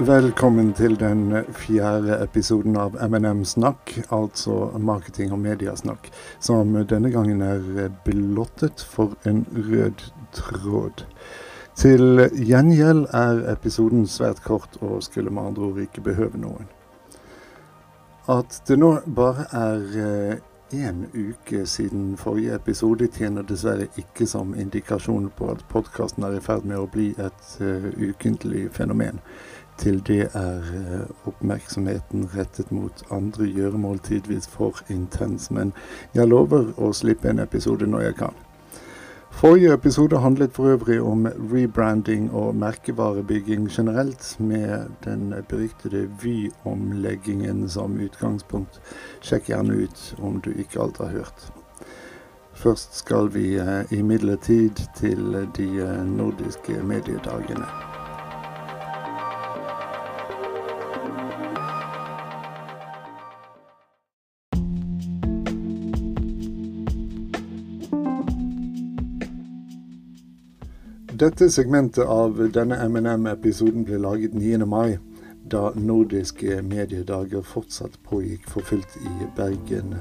Velkommen til den fjerde episoden av MNM Snakk, altså marketing- og mediasnakk, som denne gangen er blottet for en rød tråd. Til gjengjeld er episoden svært kort og skulle med andre ord ikke behøve noen. At det nå bare er én uke siden forrige episode, tjener dessverre ikke som indikasjon på at podkasten er i ferd med å bli et uh, ukentlig fenomen. Til det er eh, oppmerksomheten rettet mot andre gjøremål tidvis for intens. Men jeg lover å slippe en episode når jeg kan. Forrige episode handlet for øvrig om rebranding og merkevarebygging generelt, med den beryktede Vy-omleggingen som utgangspunkt. Sjekk gjerne ut om du ikke alt har hørt. Først skal vi eh, imidlertid til de eh, nordiske mediedagene. Dette segmentet av denne MNM-episoden ble laget 9. mai, da nordiske mediedager fortsatt pågikk for fullt i Bergen,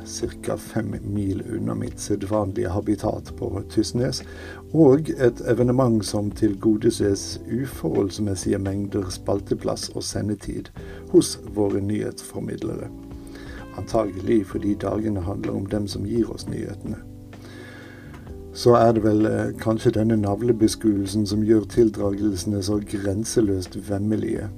ca. fem mil unna mitt sedvanlige habitat på Tysnes, og et evenement som tilgodeses uforholdsmessige mengder spalteplass og sendetid hos våre nyhetsformidlere. Antagelig fordi dagene handler om dem som gir oss nyhetene så er det vel eh, kanskje denne navlebeskuelsen som gjør tildragelsene så grenseløst vemmelige.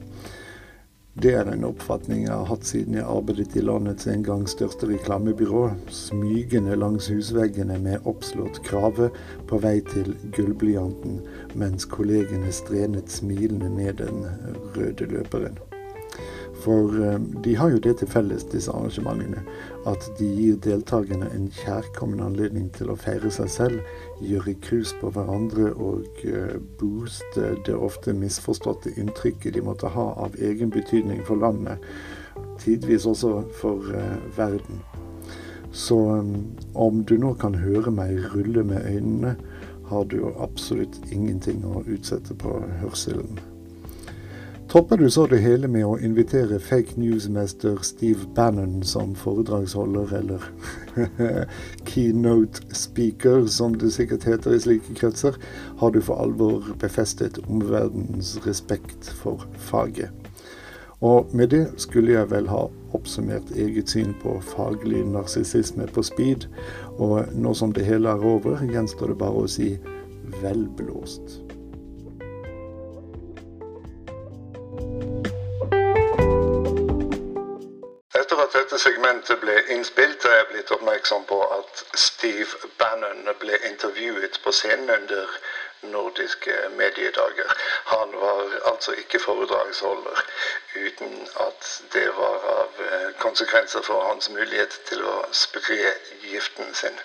Det er en oppfatning jeg har hatt siden jeg arbeidet i landets en gang største reklamebyrå, smygende langs husveggene med oppslått krave på vei til gullblyanten, mens kollegene strenet smilende ned den røde løperen. For eh, de har jo det til felles, disse arrangementene, at de gir deltakerne en kjærkommen anledning til å feire seg selv, gjøre krus på hverandre og eh, booste det ofte misforståtte inntrykket de måtte ha av egen betydning for landet, tidvis også for uh, verden. Så om du nå kan høre meg rulle med øynene, har du absolutt ingenting å utsette på hørselen. Topper du så det hele med å invitere fake news-mester Steve Bannon som foredragsholder, eller keynote speaker, som det sikkert heter i slike kretser, har du for alvor befestet omverdenens respekt for faget. Og med det skulle jeg vel ha oppsummert eget syn på faglig narsissisme på speed, og nå som det hele er over, gjenstår det bare å si velblåst. Dette segmentet ble innspilt, er jeg blitt oppmerksom på at Steve Bannon ble intervjuet på scenen under nordiske mediedager. Han var altså ikke foredragsholder, uten at det var av eh, konsekvenser for hans mulighet til å spre giften sin.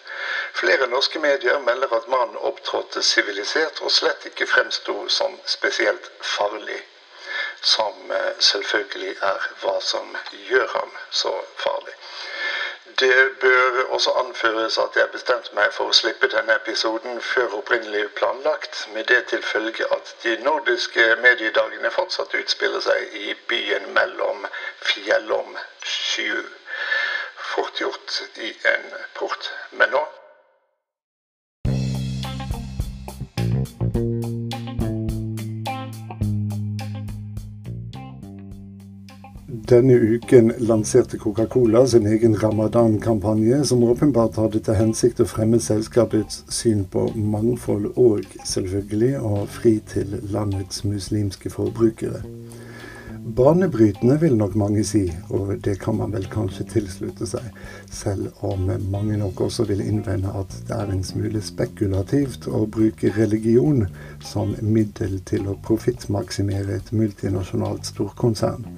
Flere norske medier melder at mannen opptrådte sivilisert og slett ikke fremsto som spesielt farlig som eh, selvfølgelig er hva som gjør ham så farlig. Det bør også anføres at jeg bestemte meg for å slippe denne episoden før opprinnelig planlagt, med det til følge at de nordiske mediedagene fortsatt utspiller seg i byen mellom Fjellom sju. Fort gjort i en port. Men nå Denne uken lanserte Coca-Cola sin egen ramadan-kampanje, som åpenbart hadde til hensikt å fremme selskapets syn på mangfold og, selvfølgelig, å fri til landets muslimske forbrukere. Banebrytende vil nok mange si, og det kan man vel kanskje tilslutte seg, selv om mange nok også vil innvende at det er en smule spekulativt å bruke religion som middel til å profittmaksimere et multinasjonalt storkonsern.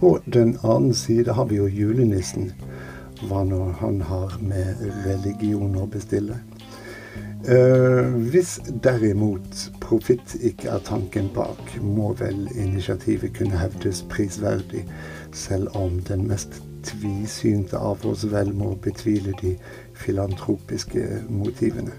På den annen side har vi jo julenissen. Hva nå han har med religion å bestille. Uh, hvis derimot profitt ikke er tanken bak, må vel initiativet kunne hevdes prisverdig, selv om den mest tvisynte av oss vel må betvile de filantropiske motivene.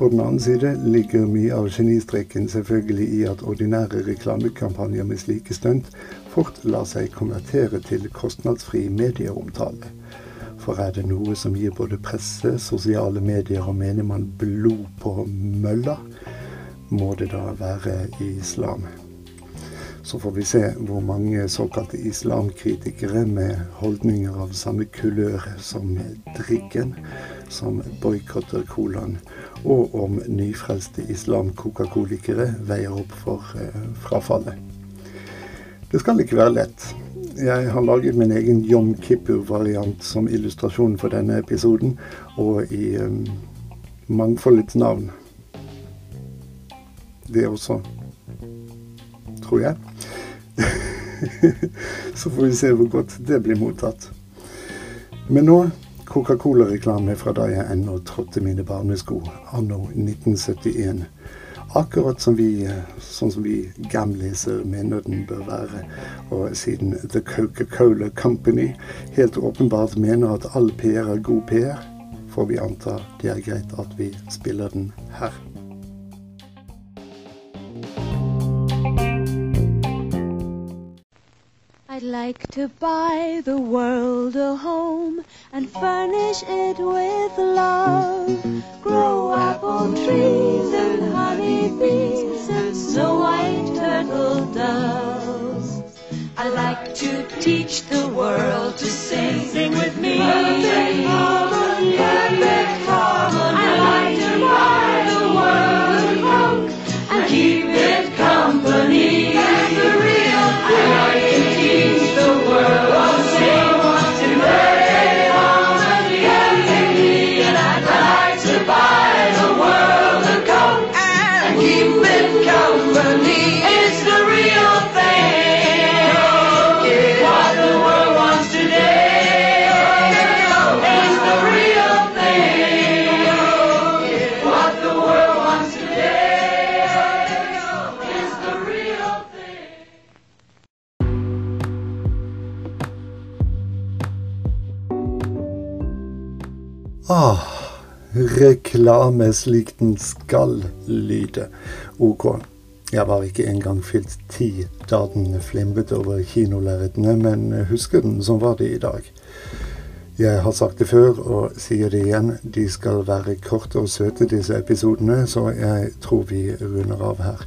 På den annen side ligger mye av genistreken selvfølgelig i at ordinære reklamekampanjer med slike stunt fort lar seg konvertere til kostnadsfri medieomtale. For er det noe som gir både presse, sosiale medier og menigmann blod på mølla, må det da være islam. Så får vi se hvor mange såkalte islamkritikere med holdninger av samme kulør som drikken, som boikotter colaen, og om nyfrelste islam-coca-colikere veier opp for eh, frafallet. Det skal ikke være lett. Jeg har laget min egen Jom Kippur-variant som illustrasjon for denne episoden, og i um, mangfoldets navn. Det også, tror jeg. Så får vi se hvor godt det blir mottatt. Men nå Coca-Cola-reklame fra da jeg ennå trådte mine barnesko, anno 1971. Akkurat som vi, sånn som vi gamliser mener den bør være. Og siden The Coca-Cola Company helt åpenbart mener at all PR er god PR, får vi anta det er greit at vi spiller den her. Like to buy the world a home and furnish it with love. Grow apple trees and honey bees and snow white turtle doves. I like to teach the world to sing. Sing with me. Perfect Ah, reklame slik den skal lyde. Ok, jeg var ikke engang fylt ti da den flimret over kinolerretene, men husker den som var det i dag. Jeg har sagt det før og sier det igjen, de skal være korte og søte disse episodene, så jeg tror vi runder av her.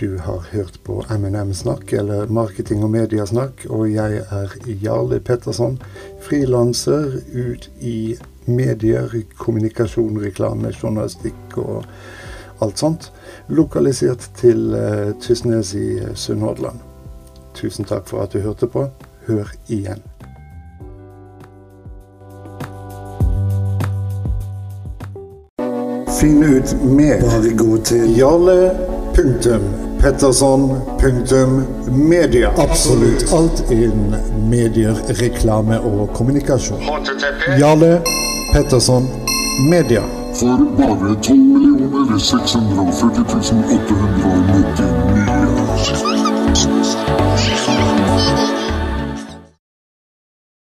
Du har hørt på M&M-snakk, eller Marketing og mediasnakk, og jeg er Jarle Petterson, frilanser ut i medier, kommunikasjon, reklame, journalistikk og alt sånt, lokalisert til uh, Tysnes i eh, Sunnhordland. Tusen takk for at du hørte på. Hør igjen. Finn ut mer. Bare gå til jarle.petterson.media. Absolutt alt innen medier, reklame og kommunikasjon. Jarle Petterson Media. For bare 12 millioner 640 899.